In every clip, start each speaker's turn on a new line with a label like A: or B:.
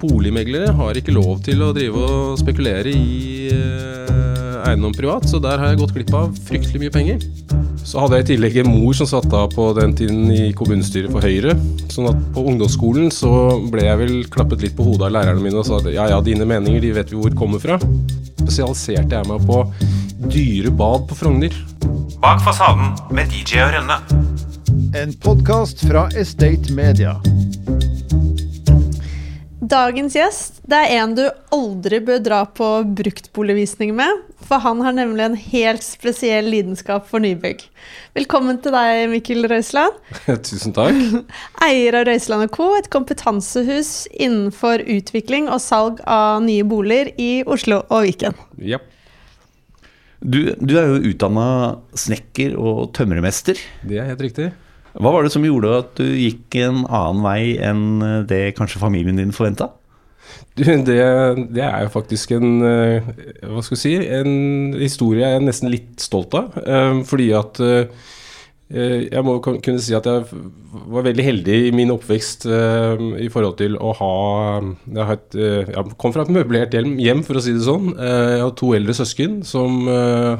A: boligmeglere har ikke lov til å drive og spekulere i eh, eiendom privat, så der har jeg gått glipp av fryktelig mye penger. Så hadde jeg i tillegg en mor som satt av på den tiden i kommunestyret for Høyre. Sånn at på ungdomsskolen så ble jeg vel klappet litt på hodet av lærerne mine og sa at ja ja, dine meninger de vet vi hvor kommer fra. Spesialiserte jeg meg på dyre bad på Frogner.
B: Bak fasaden med DJ og Rønne.
C: En podkast fra Estate Media.
D: Dagens gjest det er en du aldri bør dra på bruktboligvisning med, for han har nemlig en helt spesiell lidenskap for nybygg. Velkommen til deg, Mikkel Røiseland.
A: Tusen takk.
D: Eier av Røiseland Co., et kompetansehus innenfor utvikling og salg av nye boliger i Oslo og Viken.
A: Ja.
E: Du, du er jo utdanna snekker og tømrermester.
A: Det er helt riktig.
E: Hva var det som gjorde at du gikk en annen vei enn det kanskje familien din forventa?
A: Det, det, er jo faktisk en eh, Hva skal vi si En historie jeg er nesten litt stolt av. Eh, fordi at eh, jeg må kunne si at jeg var veldig heldig i min oppvekst i forhold til å ha Jeg, et, jeg kom fra et møblert hjem, for å si det sånn. Jeg har to eldre søsken som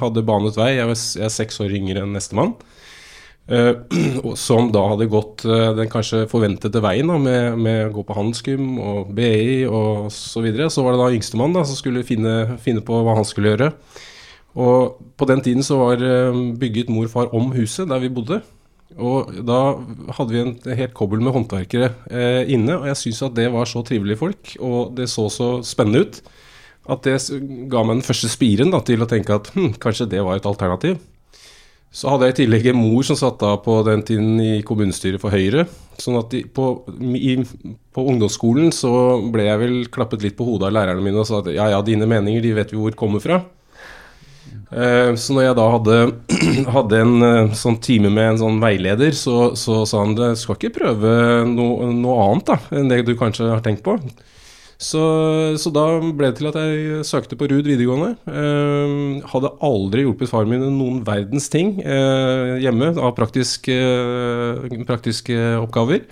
A: hadde banet vei. Jeg er seks år yngre enn nestemann. Uh, som da hadde gått uh, den kanskje forventede veien da, med, med, å gå på handelsgym og BI og så videre. Så var det da yngstemann som skulle finne, finne, på hva han skulle gjøre. Og på den tiden så var uh, bygget mor og far om huset der vi bodde. Og da hadde vi en helt kobbel med håndverkere inne, og jeg syns at det var så trivelige folk, og det så så spennende ut, at det ga meg den første spiren da, til å tenke at hm, kanskje det var et alternativ. Så hadde jeg i tillegg en mor som satt av på den tiden i kommunestyret for Høyre. sånn at på, i, på, ungdomsskolen så ble jeg vel klappet litt på hodet av lærerne mine og sa at ja ja, dine meninger de vet vi hvor kommer fra. Eh, så når jeg da hadde, hadde en uh, sånn time med en sånn veileder, så, så sa han du skal ikke prøve noe, noe annet da, enn det du kanskje har tenkt på. Så, så, da ble det til at jeg søkte på Ruud videregående. Eh, hadde aldri hjulpet faren min noen verdens ting eh, hjemme av praktiske, eh, praktiske oppgaver.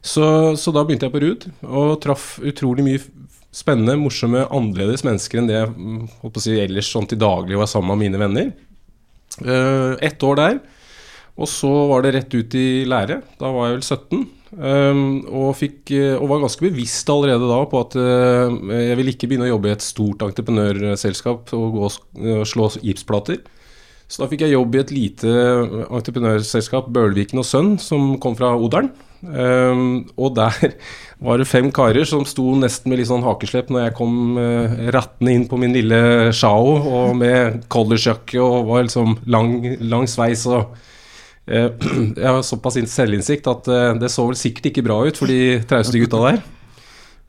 A: Så, så, da begynte jeg på Ruud og traff utrolig mye spennende, morsomme, annerledes mennesker enn det jeg mm, si, ellers sånn til daglig var sammen med mine venner. Eh, ett år der. Og så var det rett ut i lære. Da var jeg vel 17. Um, og, fikk, eh, og, var ganske bevisst allerede da på at uh, jeg ville ikke begynne å jobbe i et stort entreprenørselskap og, gå og slå gipsplater. Så da fikk jeg jobb i et lite entreprenørselskap, Bølviken og Sønn, som kom fra Odalen. Um, og der var det fem karer som sto nesten med litt sånn hakeslepp når jeg kom uh, rattende inn på min lille Shao og med collegejakke og var liksom lang, lang sveis og jeg har såpass selvinnsikt at eh, det så vel sikkert ikke bra ut for de trauste gutta der.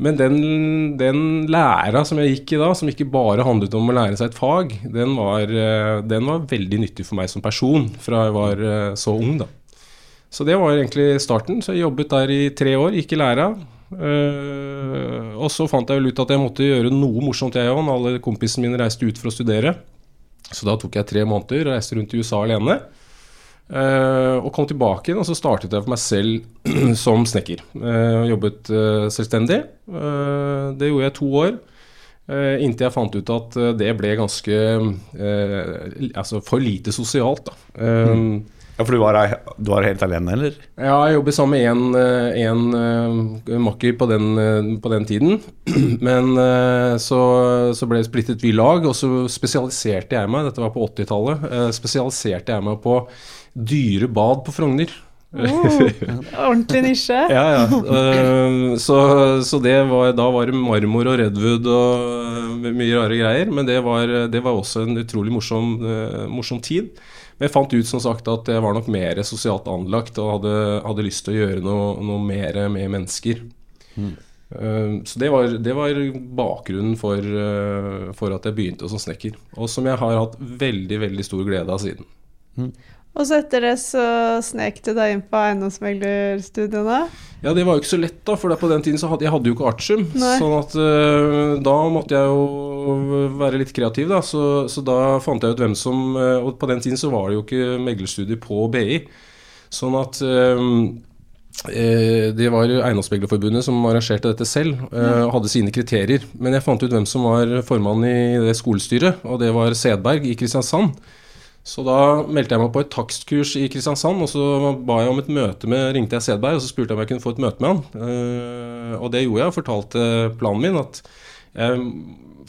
A: Men den, den, læra som jeg gikk i da, som ikke bare handlet om å lære seg et fag, den var, eh, den var veldig nyttig for meg som person fra jeg var så ung, da. Så det var egentlig starten. Så jeg jobbet der i tre år, gikk i læra. og så fant jeg vel ut at jeg måtte gjøre noe morsomt, jeg òg. Alle kompisene mine reiste ut for å studere. Så da tok jeg tre måneder og reiste rundt i USA alene. Uh, og kom tilbake igjen, og så startet jeg for meg selv som snekker. Uh, jobbet uh, selvstendig. det gjorde jeg to år. inntil jeg fant ut at det ble ganske Altså for lite sosialt, da.
E: Mm. Ja, For du var, du var, helt alene, eller?
A: Ja, jeg jobbet sammen med en, en makker på den, på den, tiden. Men så, så, ble det splittet vi lag, og så spesialiserte jeg meg, dette var på 80-tallet, spesialiserte jeg meg på dyre bad på Frogner.
D: Oh, ordentlig nisje.
A: ja, ja. Uh, så, så var, da var det marmor og redwood og uh, mye rare greier. Men det var, det var også en utrolig morsom, uh, morsom, tid. Men jeg fant ut som sagt at jeg var nok mer sosialt anlagt og hadde, hadde lyst til å gjøre noe, noe mer med mennesker. Mm. Så det var, det var bakgrunnen for, for, at jeg begynte som snekker. Og som jeg har hatt veldig, veldig stor glede av siden.
D: Mm. Og så etter det så snek du deg inn på eiendomsmeglerstudiene?
A: Ja, det var jo ikke så lett, da, for på den tiden så hadde jeg hadde jo ikke artium. Sånn at uh, da måtte jeg jo være litt kreativ, da. Så, så, da fant jeg ut hvem som uh, Og på den tiden så var det jo ikke meglerstudier på BI. Sånn at uh, det var Eiendomsmeglerforbundet som arrangerte dette selv, og hadde sine kriterier. Men jeg fant ut hvem som var formann i det skolestyret, og det var Sedberg i Kristiansand. Så da meldte jeg meg på et takstkurs i Kristiansand, og så ba jeg om et møte med ringte jeg Sedberg, og så spurte jeg om jeg kunne få et møte med han. Eh, og det gjorde jeg, og fortalte planen min. at jeg,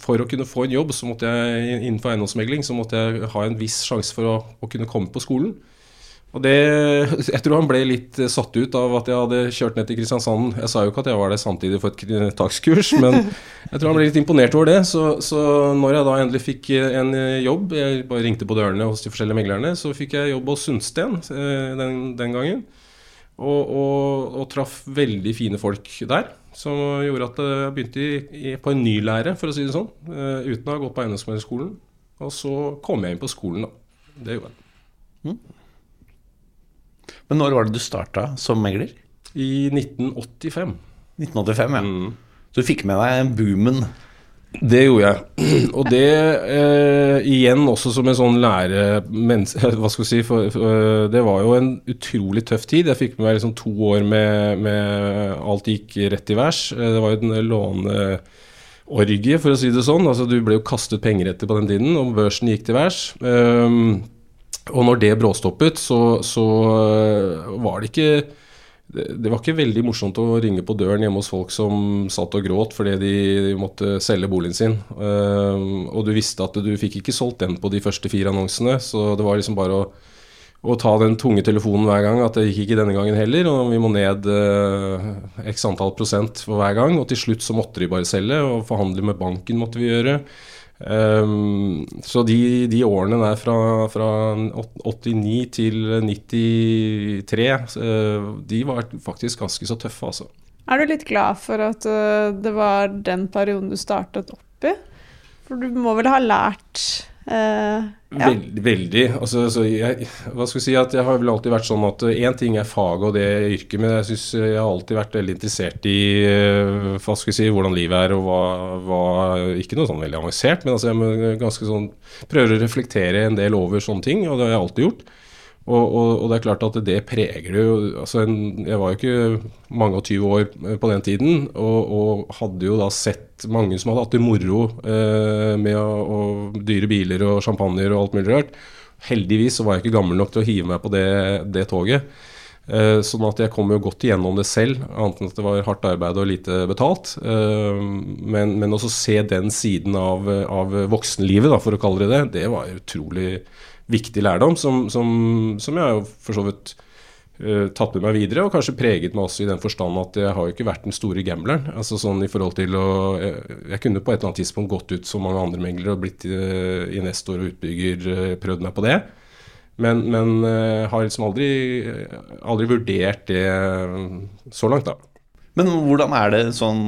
A: for å kunne få en jobb så måtte jeg innenfor eiendomsmegling så måtte jeg ha en viss sjanse for å, å kunne komme på skolen. Og det, Jeg tror han ble litt satt ut av at jeg hadde kjørt ned til Kristiansand. Jeg sa jo ikke at jeg var der samtidig for et takskurs, men jeg tror han ble litt imponert over det. Så, så når jeg da endelig fikk en jobb, jeg bare ringte på dørene hos de forskjellige meglerne, så fikk jeg jobb hos Sundsten eh, den, den gangen. Og, og, og, traff veldig fine folk der. Som gjorde at jeg begynte i, i, på en ny lære, for å si det sånn. Uten å ha gått på eiendomsmeglerskolen. Og så kom jeg inn på skolen, da. Det gjorde jeg. Mm.
E: Men når var det du starta som megler?
A: I 1985.
E: 1985, ja. Mm. Så du fikk med deg boomen?
A: Det gjorde jeg. Og det eh, igjen også som en sånn lære... Hva skal vi si for, for, Det var jo en utrolig tøff tid. Jeg fikk med meg liksom to år med, med alt gikk rett i værs. Eh, det var jo en låneorgie, for å si det sånn. Altså Du ble jo kastet penger etter på den tiden, og børsen gikk til værs. Um, og når det bråstoppet, så, så eh, var det ikke det var ikke veldig morsomt å ringe på døren hjemme hos folk som satt og gråt fordi de måtte selge boligen sin. Uh, og du visste at du fikk ikke solgt den på de første fire annonsene, så det var liksom bare å, å ta den tunge telefonen hver gang. At det gikk ikke denne gangen heller, og vi må ned uh, x antall prosent for hver gang. Og til slutt så måtte de bare selge, og forhandle med banken måtte vi gjøre. Um, så de, de, årene der fra, fra, 89 til 93, uh, eh, de var faktisk ganske så tøffe, altså.
D: Er du litt glad for at uh, det var den perioden du startet opp i? For du må vel ha lært
A: Uh, ja. Veld, veldig. Altså, jeg, hva skal jeg si at jeg har vel alltid vært sånn at én ting er faget og det yrket, men jeg synes jeg har alltid vært veldig interessert i hva skal jeg si, hvordan livet er og hva, hva Ikke noe sånn veldig avansert, men altså, jeg ganske sånn, prøver å reflektere en del over sånne ting, og det har jeg alltid gjort. Og, og, og, det er klart at det preger jo altså Jeg var jo ikke mange og 20 år på den tiden, og, og hadde jo da sett mange som hadde hatt det moro eh, med å, dyre biler og champagner og alt mulig rart. Heldigvis så var jeg ikke gammel nok til å hive meg på det, det toget. Eh, sånn at jeg kom jo godt igjennom det selv, annet enn at det var hardt arbeid og lite betalt. Eh, men, men også se den siden av, av voksenlivet, da, for å kalle det det, det var utrolig viktig lærdom som, som, som jeg har for så vidt uh, tatt med meg videre, og kanskje preget meg også i den forstand at jeg har jo ikke vært den store gambleren. Altså sånn i forhold til å Jeg, jeg kunne på et eller annet tidspunkt gått ut som mange andre meglere og blitt uh, investor og utbygger, uh, prøvd meg på det. Men, men har liksom aldri, aldri vurdert det så langt, da.
E: Men hvordan er det sånn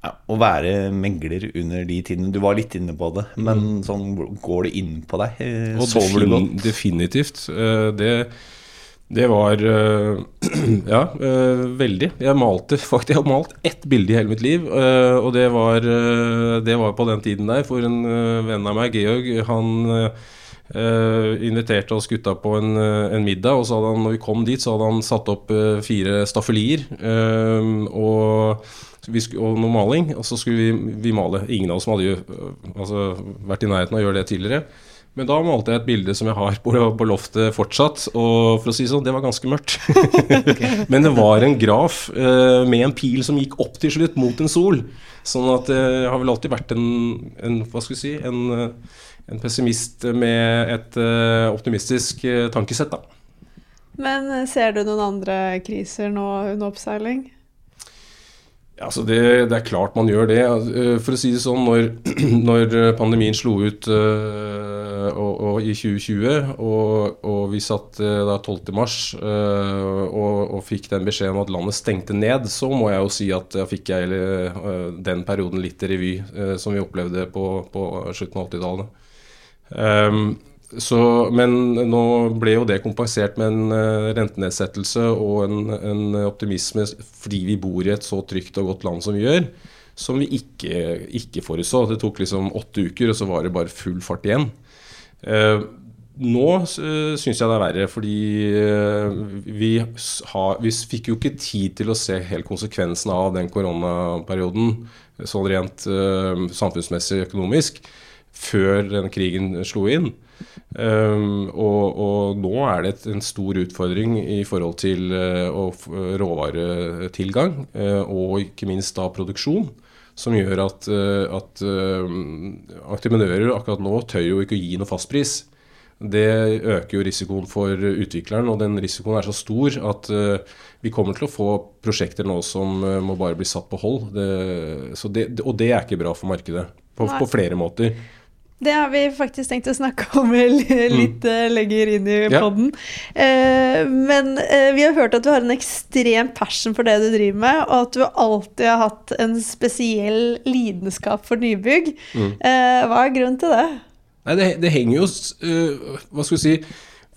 E: ja, å være megler under de tidene Du var litt inne på det, men mm. sånn, går det inn på deg?
A: Og Sover du godt? Definitivt. Eh, det, det var eh, Ja, eh, veldig. Jeg malte faktisk Jeg har malt ett bilde i hele mitt liv, og det var, det var på den tiden der. For en venn av meg, Georg, han Uh, inviterte oss gutta på en, en, middag, og så hadde han, når vi kom dit, så hadde han satt opp fire staffelier. Og og noe maling. Og så skulle vi, vi, male. Ingen av oss som hadde jo altså, vært i nærheten av å gjøre det tidligere. Men da malte jeg et bilde som jeg har på, på loftet fortsatt. Og for å si sånn, det var ganske mørkt. Men det var en graf eh, med en pil som gikk opp til slutt, mot en sol. Sånn at jeg har vel alltid vært en, en hva skal vi si, en, en pessimist med et eh, optimistisk tankesett, da.
D: Men ser du noen andre kriser nå under oppseiling?
A: Altså det, det, er klart man gjør det. Altså, for å si det sånn, når, når pandemien slo ut uh, og, og i 2020, og, og vi satt da 12.3 uh, og, og fikk den beskjeden om at landet stengte ned, så må jeg jo si at jeg fikk jeg den perioden litt i revy som vi opplevde på, på slutten av 80-tallet. Um, så, men nå ble jo det kompensert med en uh, rentenedsettelse og en, en, optimisme fordi vi bor i et så trygt og godt land som vi gjør, som vi ikke, ikke forutså. Det tok liksom åtte uker, og så var det bare full fart igjen. Eh, nå uh, syns jeg det er verre, fordi eh, vi, har, vi fikk jo ikke tid til å se helt konsekvensen av den koronaperioden, sånn rent eh, samfunnsmessig økonomisk, før den krigen slo inn. Um, og, og nå er det et, en stor utfordring i forhold til uh, råvaretilgang, uh, og ikke minst da produksjon, som gjør at, uh, at entreprenører akkurat nå tør jo ikke å gi noe fastpris. Det øker jo risikoen for utvikleren, og den risikoen er så stor at vi kommer til å få prosjekter nå som må bare bli satt på hold. Det, så det, og det er ikke bra for markedet, på, på flere måter.
D: Det har vi faktisk tenkt å snakke om litt mm. lenger inn i
A: Ja.
D: podden. Eh, men eh, vi har hørt at du har en ekstrem passion for det du driver med, og at du alltid har hatt en spesiell lidenskap for nybygg. Eh, hva er grunnen til det?
A: Nei, det, det henger jo Hva skal vi si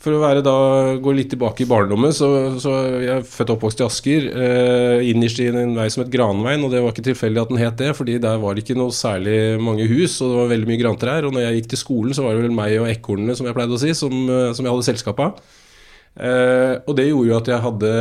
A: For å være da, gå litt tilbake i barndommen, så, så jeg er født og oppvokst i Asker. Eh, innerst i en vei som het Granveien, og det var ikke tilfeldig at den het det, fordi der var det ikke noe særlig mange hus, og det var veldig mye grantrær. Og når jeg gikk til skolen, så var det vel meg og ekornene, som jeg pleide å si, som, øh, som jeg hadde selskap av. Eh, og det gjorde jo at jeg hadde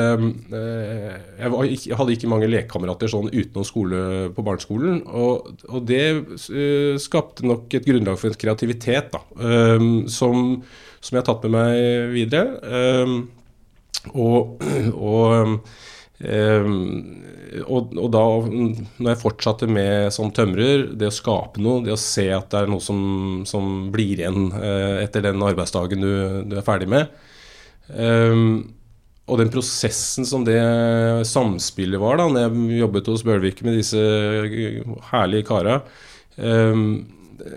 A: eh, jeg, var jeg hadde ikke mange lekekamerater sånn utenom skole på barneskolen. Og, og det eh, skapte nok et grunnlag for en kreativitet da, eh, som, som jeg har tatt med meg videre. Eh, og, og, eh, og, og da når jeg fortsatte med som tømrer, det å skape noe, det å se at det er noe som, som blir igjen eh, etter den arbeidsdagen du, du er ferdig med, Ehm, og den prosessen som det samspillet var da når jeg jobbet hos Bølvik med disse herlige kara ehm,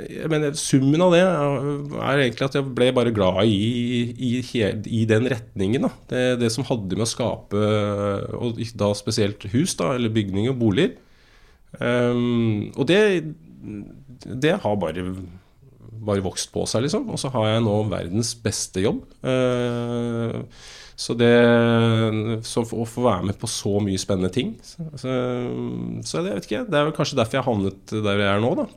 A: jeg mener, Summen av det er egentlig at jeg ble bare glad i, i, i den retningen. Det, det som hadde med å skape, og da spesielt hus, da, eller bygninger og boliger. Um, og det, det har bare bare vokst på seg, liksom. Og så har jeg nå verdens beste jobb. Uh, så det så Å få være med på så mye spennende ting Så, så, så det, jeg vet ikke. Det er vel kanskje derfor jeg havnet der jeg er nå, da.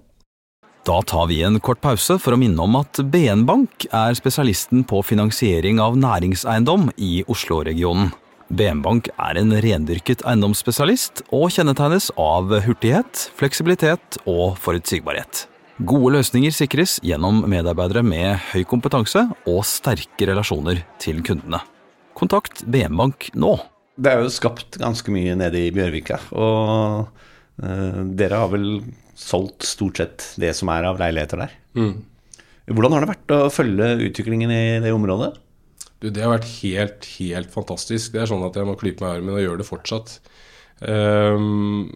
F: Da tar vi en kort pause for å minne om at BN Bank er spesialisten på finansiering av næringseiendom i Oslo-regionen. BN Bank er en rendyrket eiendomsspesialist og kjennetegnes av hurtighet, fleksibilitet og forutsigbarhet. Gode løsninger sikres gjennom medarbeidere med høy kompetanse og sterke relasjoner til kundene. Kontakt BN Bank nå.
E: Det er jo skapt ganske mye nede i Bjørvika, og eh, dere har vel solgt stort sett det som er av leiligheter der. Hvordan har det vært å følge utviklingen i det området?
A: Du, det har vært helt, helt fantastisk. Det er sånn at jeg må klype meg i armen og gjøre det fortsatt. Um,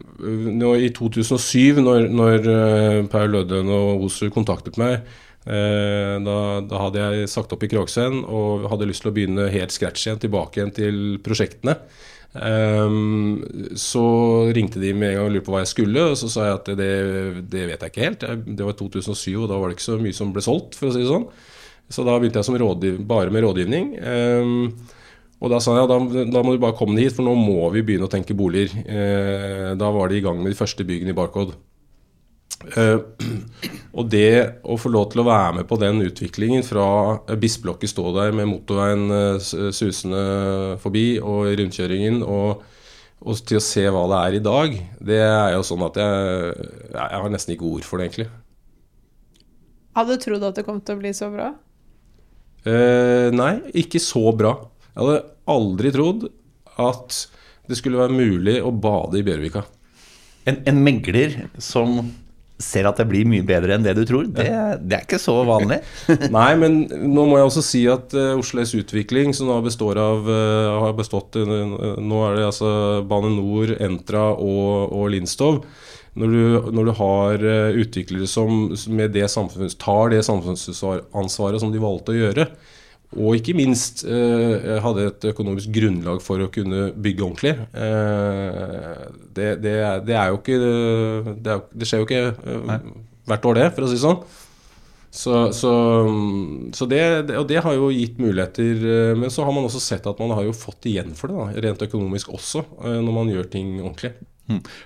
A: nå I 2007, når, når eh, Per Lødden og Oser kontaktet meg, uh, da, da hadde jeg sagt opp i Kroksvenn og hadde lyst til å begynne helt scratch igjen, tilbake igjen til prosjektene. Ehm, så ringte de med en gang og lurte på hva jeg skulle, og så sa jeg at det, det vet jeg ikke helt. Det var 2007, og da var det ikke så mye som ble solgt, for å si det sånn. Så da begynte jeg rådgiv, bare med rådgivning. Um, og da sa jeg da, da må du bare komme deg hit, for nå må vi begynne å tenke boliger. Uh, da var de i gang med de første byggene i Barcode. Eh, og det å få lov til å være med på den utviklingen fra Bisplokket stå der med motorveien eh, susende forbi og rundkjøringen, og, og til å se hva det er i dag, det er jo sånn at jeg, jeg har nesten ikke ord for det, egentlig.
D: Hadde du trodd at det kom til å bli så bra?
A: Eh, nei, ikke så bra. Jeg hadde aldri trodd at det skulle være mulig å bade i Bjørvika.
E: En, en megler som ser at det blir mye bedre enn det du tror, det, det er ikke så vanlig.
A: Nei, men nå må jeg også si at uh, Oslo S Utvikling, som nå består av uh, har bestått uh, Nå er det altså Bane Nor, Entra og, og Lindstov. Når du, når du har eh, utviklere som med det samfunns, tar det samfunnsansvaret som de valgte å gjøre, og ikke minst eh, hadde et økonomisk grunnlag for å kunne bygge ordentlig. Eh, det, det, er, det er jo ikke Det, er, det skjer jo ikke eh, hvert år, det, for å si det sånn. Så, så, så det, og det har jo gitt muligheter. eh, Men så har man også sett at man har jo fått igjen for det, da, rent økonomisk også, eh, når man gjør ting ordentlig.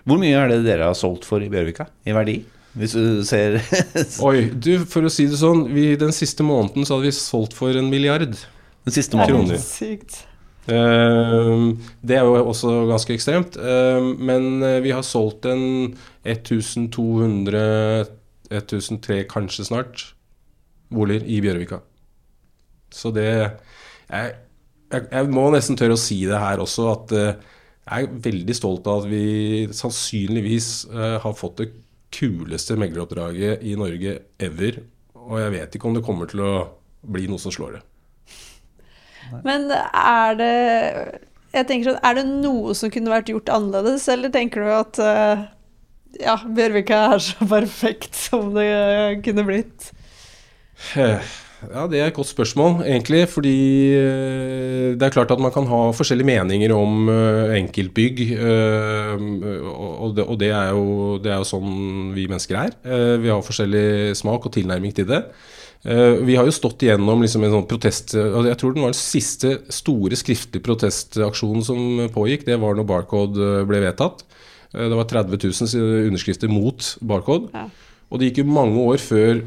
E: Hvor mye er det dere har solgt for i Bjørvika, i verdi? Hvis du ser
A: Oi, du, for å si det sånn, vi, den siste måneden så hadde vi solgt for en milliard.
E: den siste
D: Det er
E: måneden.
D: Sykt.
A: Ehm, det er jo også ganske ekstremt. Ehm, men eh, vi har solgt en 1200 1003 kanskje snart boliger i Bjørvika. Så det jeg, jeg, jeg må nesten tørre å si det her også, at eh, jeg er veldig stolt av at vi sannsynligvis eh, har fått det kuleste megleroppdraget i Norge ever. Og jeg vet ikke om det kommer til å bli noe som slår det.
D: Men er det jeg tenker sånn, Er det noe som kunne vært gjort annerledes, eller tenker du at eh, ja, Bjørvika er så perfekt som det kunne blitt?
A: Ja, det er et godt spørsmål, egentlig. Fordi eh, det er klart at man kan ha forskjellige meninger om eh, enkeltbygg. eh, og, det, og det, er jo, det er jo sånn vi mennesker er. Vi har forskjellig smak og tilnærming til det. Vi har jo stått igjennom liksom en sånn protest Jeg tror den var den siste store skriftlige protestaksjonen som pågikk. Det var når Barcode ble vedtatt. Det var 30 000 underskrifter mot Barcode.
D: Ja.
A: Og det gikk jo mange år før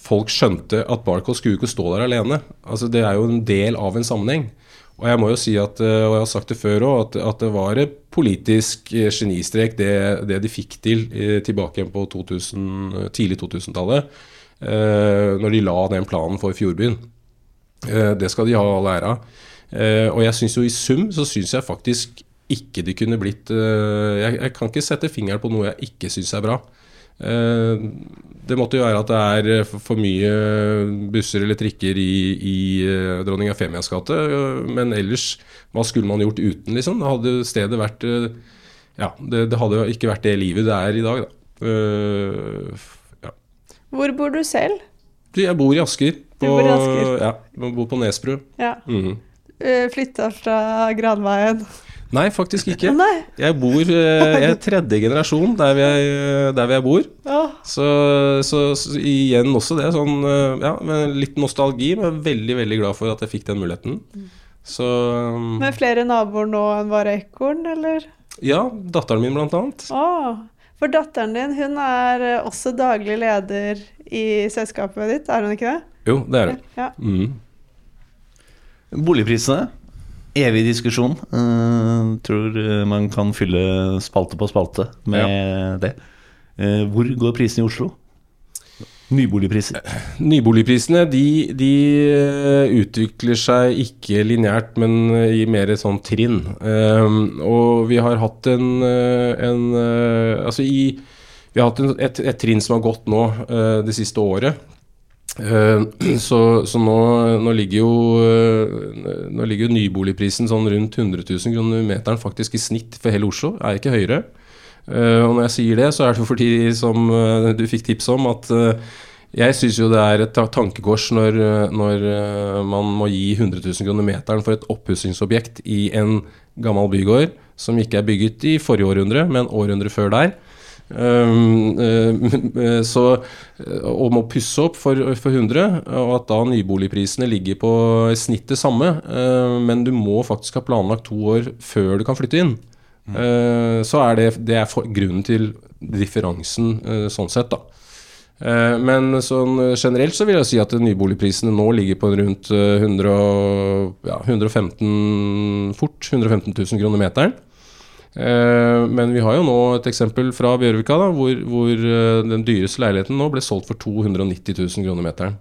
A: folk skjønte at Barcode skulle ikke stå der alene. Altså Det er jo en del av en sammenheng. Og jeg må jo si at, eh, og jeg har sagt det før òg, at, at det var et politisk eh, genistrek det, det de fikk til eh, tilbake igjen på 2000, tidlig 2000-tallet. Eh, når de la den planen for Fjordbyen. Det skal de ha all ære av. Og jeg syns jo i sum så syns jeg faktisk ikke de kunne blitt jeg, jeg kan ikke sette fingeren på noe jeg ikke syns er bra. Eh, det måtte jo være at det er eh, for, mye busser eller trikker i, i eh, dronning Eufemias gate. Men ellers, hva skulle man gjort uten, liksom? Det hadde stedet vært Ja, det, det hadde ikke vært det livet det er i dag, da. Ja.
D: Hvor bor du selv?
A: Jeg bor i Asker.
D: Du bor i Asker.
A: Ja, jeg bor på Nesbru.
D: Ja.
A: Mm
D: -hmm. Flytta fra Granveien?
A: Nei, faktisk ikke.
D: Nei.
A: Jeg bor eh, Jeg er tredje generasjon der hvor der jeg bor.
D: Ja.
A: Så, så, så igjen også det. Sånn, eh, ja, med litt nostalgi, men veldig veldig glad for at jeg fikk den muligheten. Så um,
D: med flere naboer nå enn bare Ekorn, eller?
A: Ja, datteren min blant annet.
D: Åh, for datteren din, hun er eh, også daglig leder i selskapet ditt, er hun ikke det?
A: Jo, det er hun.
D: Ja.
A: Mm.
E: Boligprisene. Evig diskusjon. Uh, tror eh, man kan fylle spalte på spalte med det. Uh, hvor går prisene i Oslo? Nyboligpriser.
A: Nyboligprisene de, de utvikler seg ikke lineært, men i mer et sånn trinn. Um, og vi har hatt en, en Altså i Vi har hatt en, et, et trinn som har gått nå uh, det siste året. Eh, så så nå, nå ligger jo eh, Nå ligger jo nyboligprisen sånn rundt 100 000 kroner meteren faktisk i snitt for hele Oslo. Er ikke høyere. Eh, og når jeg sier det, så er det fordi, som du fikk tips om, at jeg syns jo det er et ta- tankekors når, når man må gi 100 000 kroner meteren for et oppussingsobjekt i en gammel bygård som ikke er bygget i forrige århundre, men århundret før der. Um, eh, så, eh, og må pusse opp for, for 100, og at da nyboligprisene ligger på snittet samme. eh, men du må faktisk ha planlagt to år før du kan flytte inn. Eh, så er det, det er for, grunnen til differansen eh, sånn sett, da. Eh, men sånn eh, generelt så vil jeg si at nyboligprisene nå ligger på rundt eh, 100, ja, 115 fort 115 000 kroner meteren. Eh, men vi har jo nå et eksempel fra Bjørvika, da, hvor, hvor eh, den dyreste leiligheten nå ble solgt for 290 000 kroner meteren.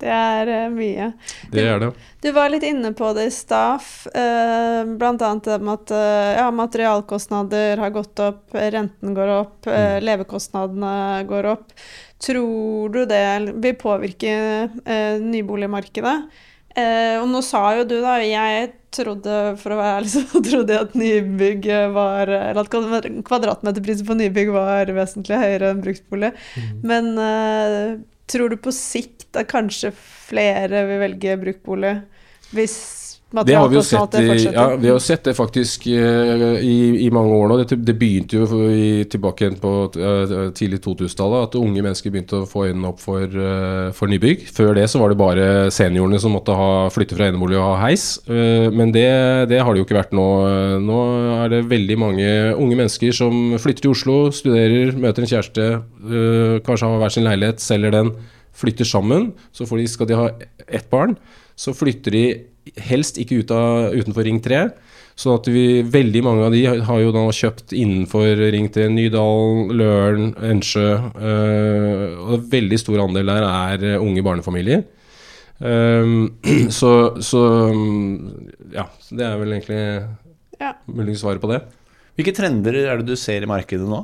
D: Det er eh, mye.
A: Det er det.
D: Du var litt inne på det i stad, eh, annet det med at ja, materialkostnader har gått opp, renten går opp, eh, levekostnadene går opp. Tror du det vil påvirke nyboligmarkedet? Eh, og nå sa jo du, da, jeg trodde, for å være ærlig, så trodde jeg at nybygg var Eller at kvadratmeterprisen på nybygg var vesentlig høyere enn bruktbolig. Men uh, tror du på sikt at kanskje flere vil velge bruktbolig hvis
A: Det har vi jo sett ja, vi har sett det faktisk uh, i, i mange år nå. Det, det begynte jo i, tilbake igjen på uh, tidlig 2000-tallet at unge mennesker begynte å få øynene opp for, uh, for nybygg. Før det så var det bare seniorene som måtte ha, flytte fra enebolig og ha heis. Men det, det har det jo ikke vært nå. Nå er det veldig mange unge mennesker som flytter til Oslo, studerer, møter en kjæreste, kanskje har hver sin leilighet, selger den, flytter sammen. Så får de, skal de ha ett barn, så flytter de helst ikke ut av, utenfor Ring 3. Sånn at vi, veldig mange av de har jo da kjøpt innenfor Ring 3, Nydalen, Løren, Ensjø. øh, og en veldig stor andel der er øh, unge barnefamilier. Um, så, så mm, ja, så det er vel egentlig
D: Ja.
A: muligens svaret på det.
E: Hvilke trender er det du ser i markedet nå?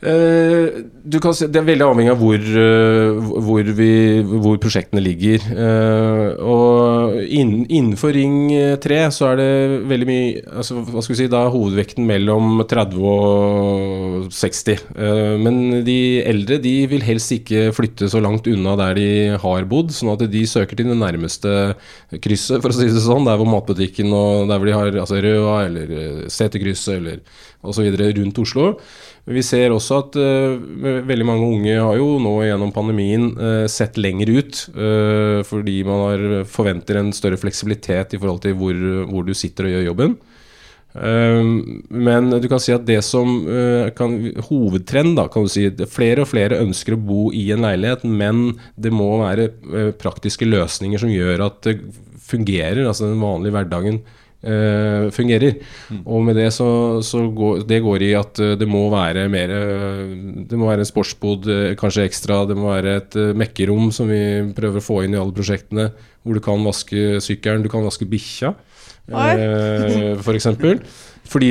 A: Eh, du kan se, det er veldig avhengig av hvor, eh, hvor, vi, hvor prosjektene ligger. Eh, og innenfor Ring 3 så er det veldig mye altså, Hva skal vi si, Da er hovedvekten mellom 30 og 60. Eh, men de eldre de vil helst ikke flytte så langt unna der de har bodd, sånn at de søker til det nærmeste krysset, for å si det sånn. Der hvor matbutikken og der hvor de har altså Røa eller Seterkrysset eller osv. rundt Oslo. Men vi ser også at uh, veldig mange unge har jo nå gjennom pandemien uh, sett lenger ut. Uh, fordi man har, forventer en større fleksibilitet i forhold til hvor, hvor du sitter og gjør jobben. Eh, men du kan si at det som kan, Hovedtrend, da, kan du si er Flere og flere ønsker å bo i en leilighet, men det må være praktiske løsninger som gjør at det fungerer. Altså den vanlige hverdagen eh, fungerer. Og med det så, så går det går i at eh, det må være mer eh, Det må være en sportsbod, kanskje ekstra. Det må være et mekkerom som vi prøver å få inn i alle prosjektene. Hvor du kan vaske sykkelen, du kan vaske bikkja, uh, f.eks. For Fordi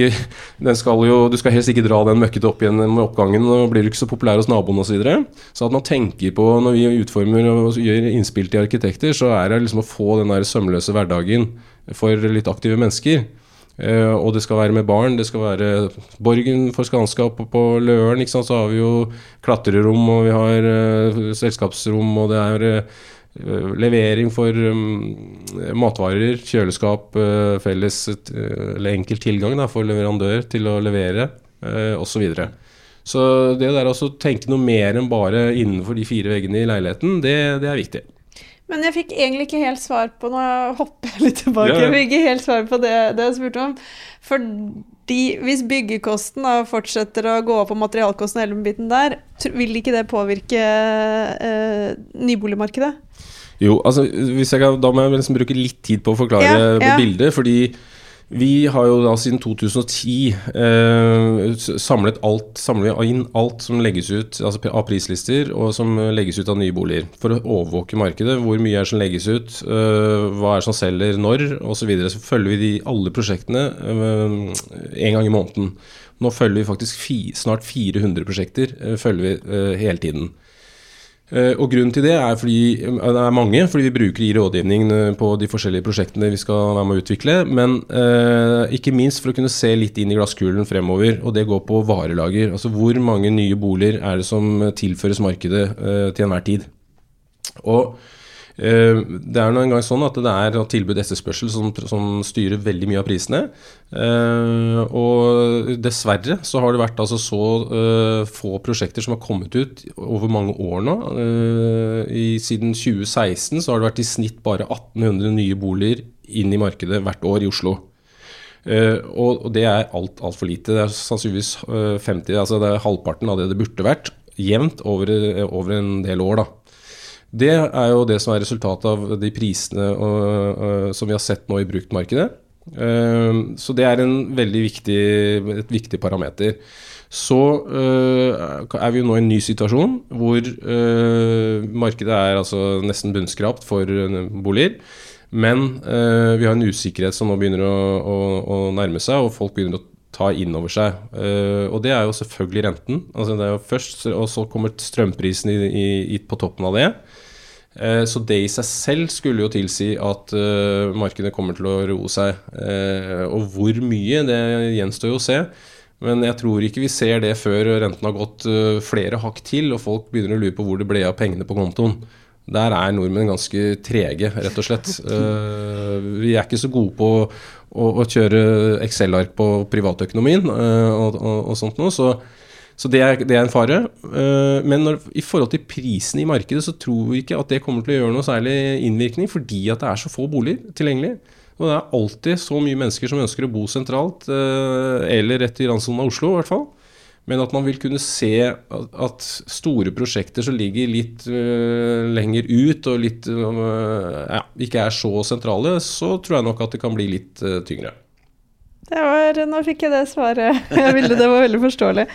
A: den skal jo, du skal helst ikke dra den møkkete opp igjen med oppgangen. og blir du ikke så populær hos naboen osv. Så, videre. så at man tenker på, når vi utformer og gjør innspill til arkitekter, så er det liksom å få den der sømløse hverdagen for litt aktive mennesker. Uh, og det skal være med barn. Det skal være Borgen for Skanskap på Løren. Så har vi jo klatrerom, og vi har uh, selskapsrom, og det er uh, levering for um, matvarer, kjøleskap, felles eller enkel tilgang da, for leverandør til å levere, uh, osv. Så, så det der å tenke noe mer enn bare innenfor de fire veggene i leiligheten, det, det er viktig.
D: Men jeg fikk egentlig ikke helt svar på Nå hopper jeg litt tilbake.
A: Ja.
D: Jeg fikk ikke helt svar på det, det jeg spurte om. Fordi hvis byggekosten da fortsetter å gå opp og materialkosten og hele biten der, vil ikke det påvirke eh, nyboligmarkedet?
A: Jo, altså hvis jeg kan, Da må jeg liksom bruke litt tid på å forklare
D: Ja, ja.
A: bildet. Fordi vi har jo da siden 2010 eh, samlet alt, samler inn alt som legges ut altså av prislister, og som eh, legges ut av nye boliger. For å overvåke markedet. Hvor mye er som legges ut, eh, hva er som selger når, osv. Så, videre. så følger vi de, alle prosjektene eh, en gang i måneden. Nå følger vi faktisk fi, snart 400 prosjekter eh, følger vi eh, hele tiden. Eh, Og grunnen til det er fordi eh, det er mange, fordi vi bruker i rådgivning på de forskjellige prosjektene vi skal være med å utvikle. Men eh, ikke minst for å kunne se litt inn i glasskulen fremover, og det går på varelager. Altså hvor mange nye boliger er det som tilføres markedet eh, til enhver tid. Og det er nå engang sånn at det er tilbud etterspørsel som, som styrer veldig mye av prisene. Eh, og dessverre så har det vært altså så eh, få prosjekter som har kommet ut over mange år nå. Eh, i, siden 2016 så har det vært i snitt bare 1800 nye boliger inn i markedet hvert år i Oslo. Uh, og, det er alt altfor lite. Det er sannsynligvis eh, 50, altså det er halvparten av det det burde vært. Jevnt over, eh, over en del år, da. Det er jo det som er resultatet av de prisene som vi har sett nå i bruktmarkedet. Eh, så det er viktig, et viktig parameter. Så eh, er vi jo nå i en ny situasjon hvor eh, markedet er altså nesten bunnskrapt for eh, boliger. Men vi har en usikkerhet som nå begynner å, å, å nærme seg, og folk begynner å ta inn over seg. Uh, og det er jo selvfølgelig renten. Altså det er jo først, og så kommer strømprisen i, i, i, på toppen av det. Uh, Så det i seg selv skulle jo tilsi at uh, markedet kommer til å roe seg. Og hvor mye, det gjenstår jo å se. Men jeg tror ikke vi ser det før renten har gått flere hakk til, og folk begynner å lure på hvor det ble av pengene på kontoen. Der er nordmenn ganske trege, rett og slett. Vi er ikke så gode på å, å kjøre Excel-ark på privatøkonomien eh, og, og, og sånt noe. Så, så det, er, det er en fare. Eh, men når, i forhold til prisen i markedet, så tror vi ikke at det kommer til å gjøre noe særlig innvirkning, fordi at det er så få boliger tilgjengelig. Og det er alltid så mye mennesker som ønsker å bo sentralt, eh, eller rett i randsonen av Oslo i hvert fall. Men at man vil kunne se at, store prosjekter som ligger litt øh, lenger ut og litt øh, ja, ikke er så sentrale, så tror jeg nok at det kan bli litt øh, tyngre.
D: Det var, nå fikk jeg det svaret jeg ville. Det var veldig forståelig.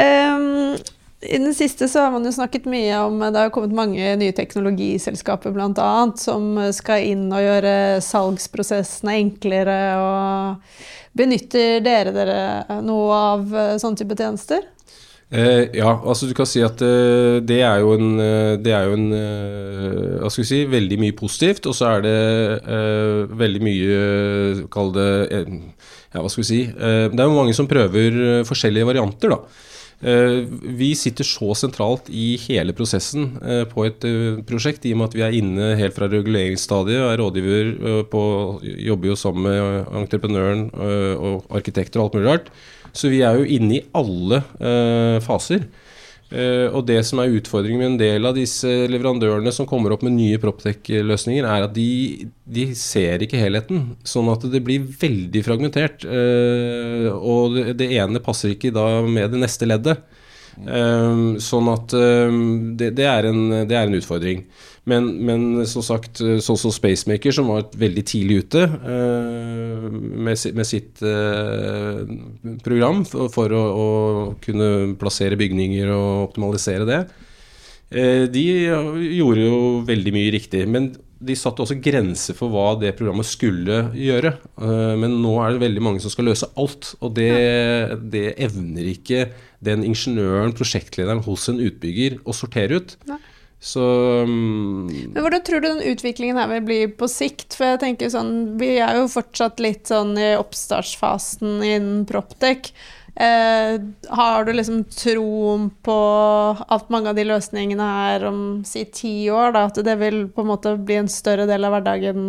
D: Um, I den siste så har man jo snakket mye om Det har kommet mange nye teknologiselskaper bl.a. som skal inn og gjøre salgsprosessene enklere. og Benytter dere dere noe av eh, sånn type tjenester?
A: Eh, ja, altså du kan si at eh, det er jo en, eh, er jo en eh, Hva skal vi si Veldig mye positivt, og så er det eh, veldig mye Kall det Ja, hva skal vi si Det er jo mange som prøver forskjellige varianter, da. Vi sitter så sentralt i hele prosessen på et prosjekt, i og med at vi er inne helt fra reguleringsstadiet og er rådgiver på Jobber jo sammen med entreprenøren og arkitekter og alt mulig rart. Så vi er jo inne i alle faser. Uh, og det som er utfordringen med en del av disse leverandørene som kommer opp med nye Proptech-løsninger, er at de, de, ser ikke helheten. Sånn at det blir veldig fragmentert. Uh, og det, ene passer ikke da med det neste leddet. sånn at det, det, er en, det er en utfordring. Men, men som sagt, sånn som Spacemaker, som var veldig tidlig ute uh, med, med, sitt uh, program for, for å, å, kunne plassere bygninger og optimalisere det, uh, de gjorde jo veldig mye riktig. Men de satte også grenser for hva det programmet skulle gjøre. men nå er det veldig mange som skal løse alt, og det, det evner ikke den ingeniøren, prosjektlederen hos en utbygger, å sortere ut. Nei. Så um,
D: Men hvordan tror du den utviklingen her vil bli på sikt? For jeg tenker sånn, Vi er jo fortsatt litt sånn i oppstartsfasen innen Proptech. Eh, har du liksom troen på at mange av de løsningene her om si ti år, da, at det vil på en måte bli en større del av hverdagen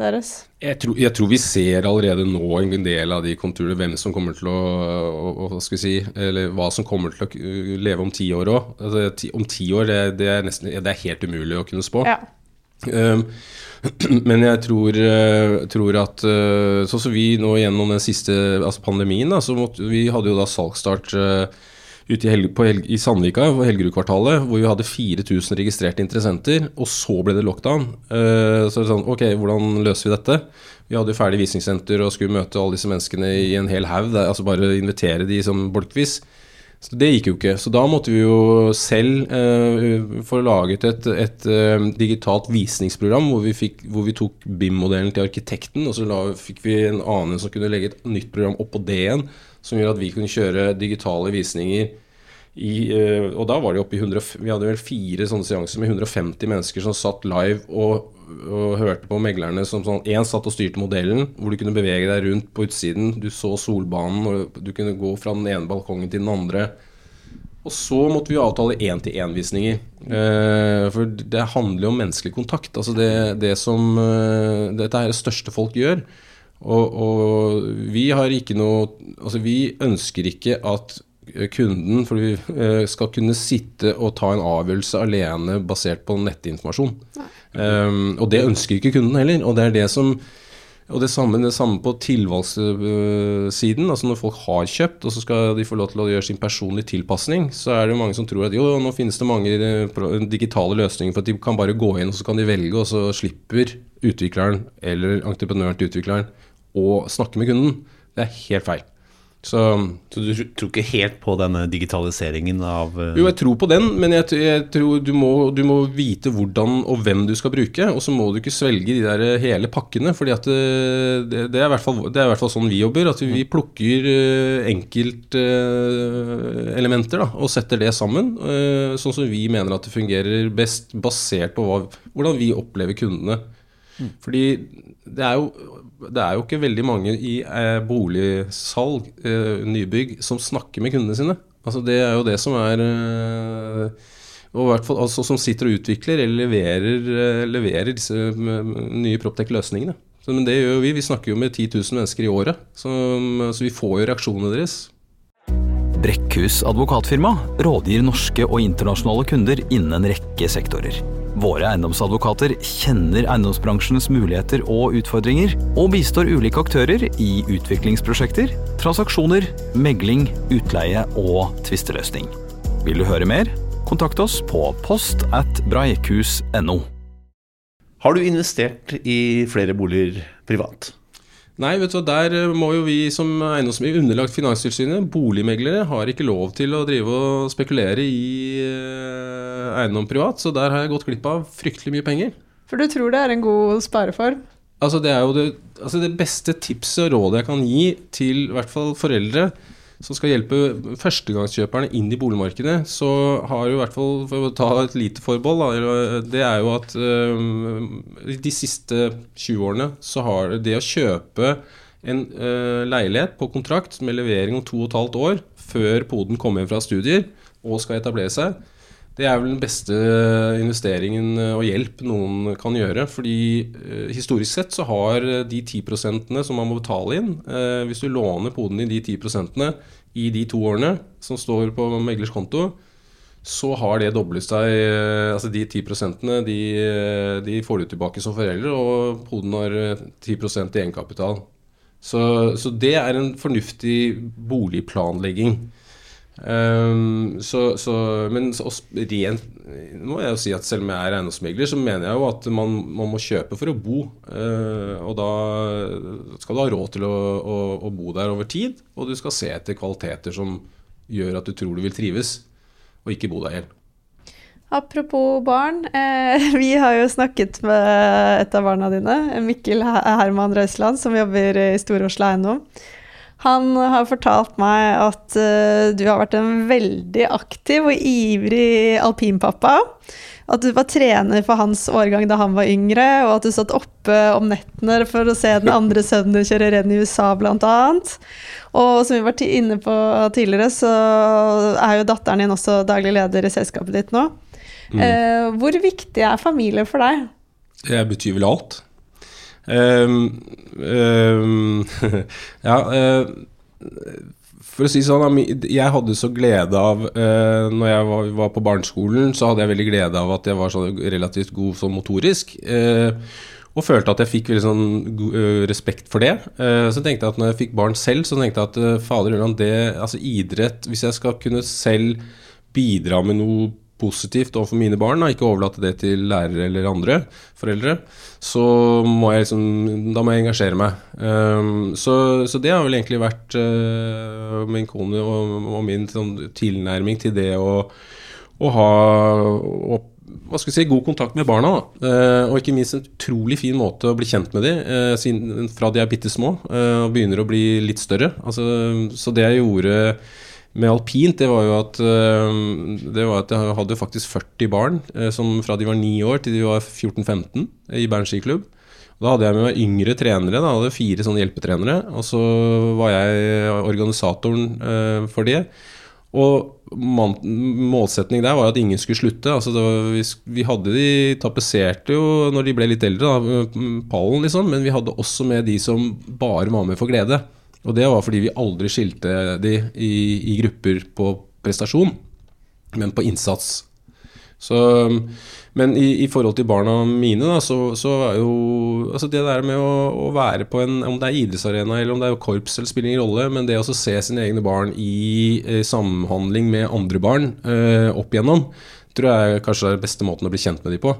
D: deres?
A: Jeg tror, jeg tror, vi ser allerede nå en del av de konturene, hvem som kommer til å, å, vi si Eller hva som kommer til å leve om ti år òg. Altså, om ti år, det, det, er nesten, det, er helt umulig å kunne spå. Ja. Um, men jeg tror, uh, tror at uh, Sånn som vi nå gjennom den siste altså pandemien, da, så måtte, vi hadde jo da salgsstart uh, ute i, Helg, Helg, i Sandvika, på Helgerudkvartalet, hvor vi hadde 4000 registrerte interessenter, og så ble det lockdown. Uh, så det sånn, ok, hvordan løser vi dette? Vi hadde jo ferdig visningssenter og skulle møte alle disse menneskene i en hel haug. Altså bare invitere de som bolkvis. Så det gikk jo ikke. Så da måtte vi jo selv uh, få laget et, et uh, digitalt visningsprogram hvor vi, fikk, hvor vi tok BIM-modellen til arkitekten, og så la, fikk vi en annen som kunne legge et nytt program oppå det igjen som gjør at vi kunne kjøre digitale visninger i, uh, og da var det oppe i 100, Vi hadde vel fire sånne seanser med 150 mennesker som satt live og, og hørte på meglerne som sånn Én satt og styrte modellen, hvor du kunne bevege deg rundt på utsiden. Du så solbanen, og du kunne gå fra den ene balkongen til den andre. Og så måtte vi avtale én-til-én-visninger. Uh, for det handler jo om menneskelig kontakt. Altså det, det som uh, Dette er det største folk gjør. Og, og, vi har ikke noe Altså, vi ønsker ikke at kunden for vi eh, skal kunne sitte og ta en avgjørelse alene basert på nettinformasjon. Um, og det ønsker ikke kunden heller. Og det er det som og det samme, det samme på tilvalgssiden. altså Når folk har kjøpt, og så skal de få lov til å gjøre sin personlige tilpasning, så er det jo mange som tror at jo, nå finnes det mange eh, digitale løsninger for at de kan bare gå inn og så kan de velge, og så slipper utvikleren eller entreprenøren til utvikleren å snakke med kunden. Det er helt feil.
E: Så, så, du tror ikke helt på denne digitaliseringen av uh...
A: Jo, jeg tror på den, men jeg, jeg tror du må, du må, vite hvordan og hvem du skal bruke. Og så må du ikke svelge de der hele pakkene, for eh, det, det, i hvert fall, det er i hvert fall sånn vi jobber. At vi, vi plukker uh, enkeltelementer uh, og setter det sammen, sånn som vi mener at det fungerer best, basert på hva, hvordan vi opplever kundene. Mm. Fordi det er jo det er jo ikke veldig mange i eh, boligsalg, eh, nybygg, som snakker med kundene sine. Altså Det er jo det som er eh, og hvert fall altså, som sitter og utvikler eller leverer, eh, leverer disse nye Proptech-løsningene. Men det gjør jo vi. Vi snakker jo med 10 000 mennesker i året, så, så vi får jo reaksjonene deres.
F: Brekkhus advokatfirma rådgir norske og internasjonale kunder innen en rekke sektorer. Våre eiendomsadvokater kjenner eiendomsbransjens muligheter og utfordringer, og bistår ulike aktører i utviklingsprosjekter, transaksjoner, megling, utleie og tvisteløsning. Vil du høre mer? Kontakt oss på post at breikhus.no.
E: Har du investert i flere boliger privat?
A: Nei, vet du hva, der eh, må jo vi som eiendomsmegler underlagt Finanstilsynet, boligmeglere, har ikke lov til å drive og spekulere i eh, eiendom privat, så der har jeg gått glipp av fryktelig mye penger.
D: For du tror det er en god spareform?
A: Altså Det er jo det, altså det beste tipset og rådet jeg kan gi til i hvert fall foreldre som skal hjelpe førstegangskjøperne inn i boligmarkedet, så har jo i hvert fall, for å ta et lite forbehold, det er jo at uh, de siste 20 årene så har det å kjøpe en uh, leilighet på kontrakt med levering om to og et halvt år før poden kommer hjem fra studier og skal etablere seg, det er vel den beste investeringen og hjelp noen kan gjøre. Fordi eh, historisk sett så har de 10% som man må betale inn eh, Hvis du låner poden i de 10% i de to årene som står på meglers konto, så har det doblet seg eh, Altså de 10% de, de får du tilbake som foreldre, og poden har 10% i egenkapital. Så, så det er en fornuftig boligplanlegging. Um, så, så, men rent må jeg jo si at selv om jeg er eiendomsmegler, så mener jeg jo at man, man må kjøpe for å bo. Uh, og da skal du ha råd til å, å, å, bo der over tid, og du skal se etter kvaliteter som gjør at du tror du vil trives, og ikke bo der i.
D: Apropos barn. Eh, vi har jo snakket med et av barna dine, Mikkel Herman Røisland, som jobber i Stor-Oslo Eiendom. Han har fortalt meg at uh, du har vært en veldig aktiv og ivrig alpinpappa. At du var trener for hans årgang da han var yngre, og at du satt oppe om nettene for å se den andre sønnen din kjøre renn i USA, bl.a. Og som vi var inne på tidligere, så er jo datteren din også daglig leder i selskapet ditt nå. Mm. Uh, hvor viktig er familie for deg?
A: Det betyr vel alt. Um, um, ja uh, For å si sånn, jeg hadde så glede av uh, Når jeg var, på barneskolen, så hadde jeg veldig glede av at jeg var så relativt god sånn motorisk. Uh, og følte at jeg fikk veldig sånn respekt for det. Så tenkte jeg at når jeg fikk barn selv, så tenkte jeg at fader det, altså idrett Hvis jeg skal kunne selv bidra med noe positivt overfor mine barn, da, ikke overlate det til lærere eller andre foreldre, så må jeg liksom Da må jeg engasjere meg. Um, så, så, det har vel egentlig vært uh, min kone og, og min sånn, tilnærming til det å, å ha å, hva skal vi si, god kontakt med barna. Uh, og ikke minst en utrolig fin måte å bli kjent med dem uh, fra de er bitte små og begynner å bli litt større. Altså, så det jeg gjorde med alpint, det var jo at, eh, det var at jeg hadde faktisk 40 barn eh, som fra de var 9 år til de var 14-15 i Bern skiklubb. Da hadde jeg med meg yngre trenere. Da hadde fire sånne hjelpetrenere. Og så var jeg organisatoren eh, for det. Og målsetningen der var at ingen skulle slutte. Altså var, vi, vi, hadde de tapetserte jo når de ble litt eldre, da, pallen, liksom. Men vi hadde også med de som bare var med for glede. Og det var fordi vi aldri skilte de i, i grupper på prestasjon, men på innsats. Så, men i, i, forhold til barna mine, da, så, så er jo altså Det der med å, å, være på en Om det er idrettsarena eller om det er korps, eller spiller ingen rolle, men det å se sine egne barn i eh, samhandling med andre barn eh, opp igjennom, tror jeg kanskje er den beste måten å bli kjent med dem på.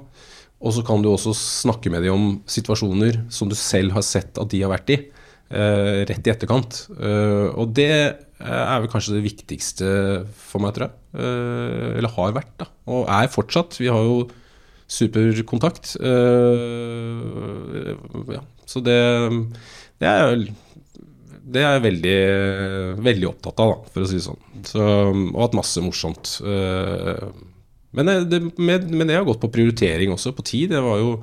A: Og så kan du også snakke med dem om situasjoner som du selv har sett at de har vært i. Uh, rett i etterkant. Uh, og det er vel kanskje det viktigste for meg, tror jeg. Eller har vært, da. Og er fortsatt. Vi har jo superkontakt. ja. Så det, det er det er jeg veldig, veldig opptatt av, da, for å si det sånn. Så, og hatt masse morsomt. Men det, med det har gått på prioritering også, på tid. Det var jo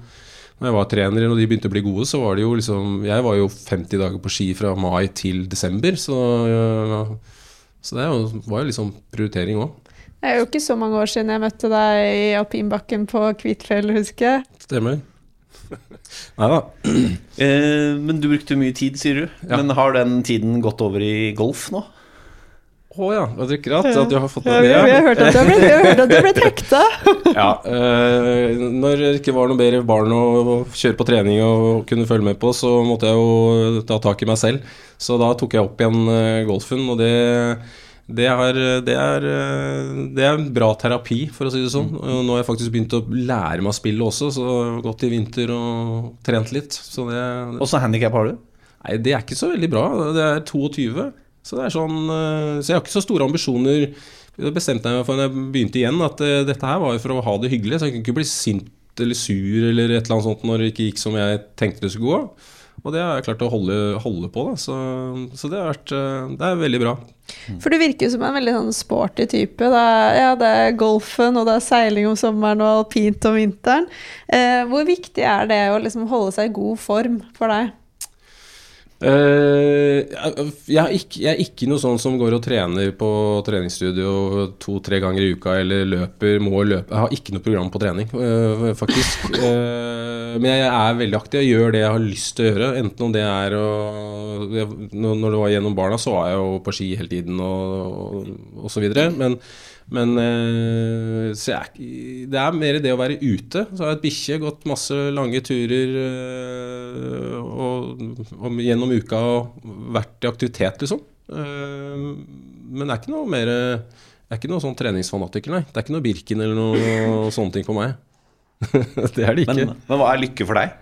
A: når jeg var trener og de begynte å bli gode, så var det jo liksom Jeg var jo 50 dager på ski fra mai til desember, så, så det var jo liksom prioritering òg.
D: Det er jo ikke så mange år siden jeg møtte deg i alpinbakken på Kvitfjell, husker jeg.
A: Stemmer. Nei da.
E: Eh, men du brukte mye tid, sier du.
A: Ja.
E: Men har den tiden gått over i golf nå?
A: Å ja, det er akkurat at du har fått
D: Ja,
A: med det.
D: blitt, vi har hørt at du har blitt hekta.
A: Ja, eh, når det ikke var noe bedre barn å kjøre på trening og kunne følge med på, så måtte jeg jo ta tak i meg selv. Så da tok jeg opp igjen eh, golfen, og det, det, er, det, er, eh, det er bra terapi, for å si det sånn. Og nå har jeg faktisk begynt å lære meg å spille også, så gått i vinter og trent litt. Så det,
E: Åssen handikap har du?
A: Nei, det er ikke så veldig bra. Det er 22. Så sånn eh, Så jeg har ikke så store ambisjoner. Det bestemte jeg meg for da jeg begynte igjen, at eh, dette her var for å ha det hyggelig. Så jeg kunne ikke bli sint eller sur eller et eller annet sånt når det ikke gikk som jeg tenkte det skulle gå. Og det har jeg klart å holde, holde på. Så, så det har vært eh, Det er veldig bra.
D: For du virker jo som en veldig sånn sporty type. Det er, ja, det er golfen, og det er seiling om sommeren og alpint om vinteren. Eh, hvor viktig er det å liksom holde seg i god form for deg?
A: Eh, jeg, er ikke, jeg er ikke noe sånn som går og trener på treningsstudio to-tre ganger i uka eller løper, må løpe. Jeg har ikke noe program på trening, uh, faktisk. Uh, men jeg er veldig aktiv. Jeg gjør det jeg har lyst til å gjøre. Enten om det er å når det var gjennom barna, så var jeg jo på ski hele tiden og, og, og så videre. Men, men eh, jeg, det er mer det å være ute. Så har jeg et bikkje, gått masse lange turer eh, og, og gjennom uka og vært i aktivitet, liksom. Eh, men det er ikke noe mer Jeg er ikke noe sånn treningsfanatiker, nei. Det er ikke noe Birken eller noe sånne ting for meg. det er det ikke.
E: Men, men hva er lykke for deg?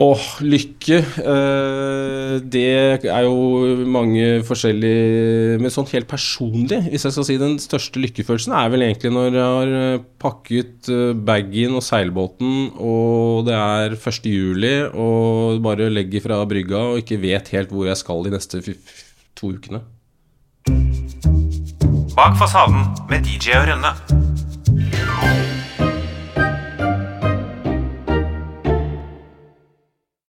A: Åh, lykke eh, Det er jo mange forskjellige Men sånn helt personlig, hvis jeg skal si den største lykkefølelsen, er vel egentlig når jeg har eh, pakket eh, bagen og seilbåten, og det er 1. juli, og bare legger fra brygga og ikke vet helt hvor jeg skal de neste to ukene.
B: Bak fasaden med DJ og Rønne.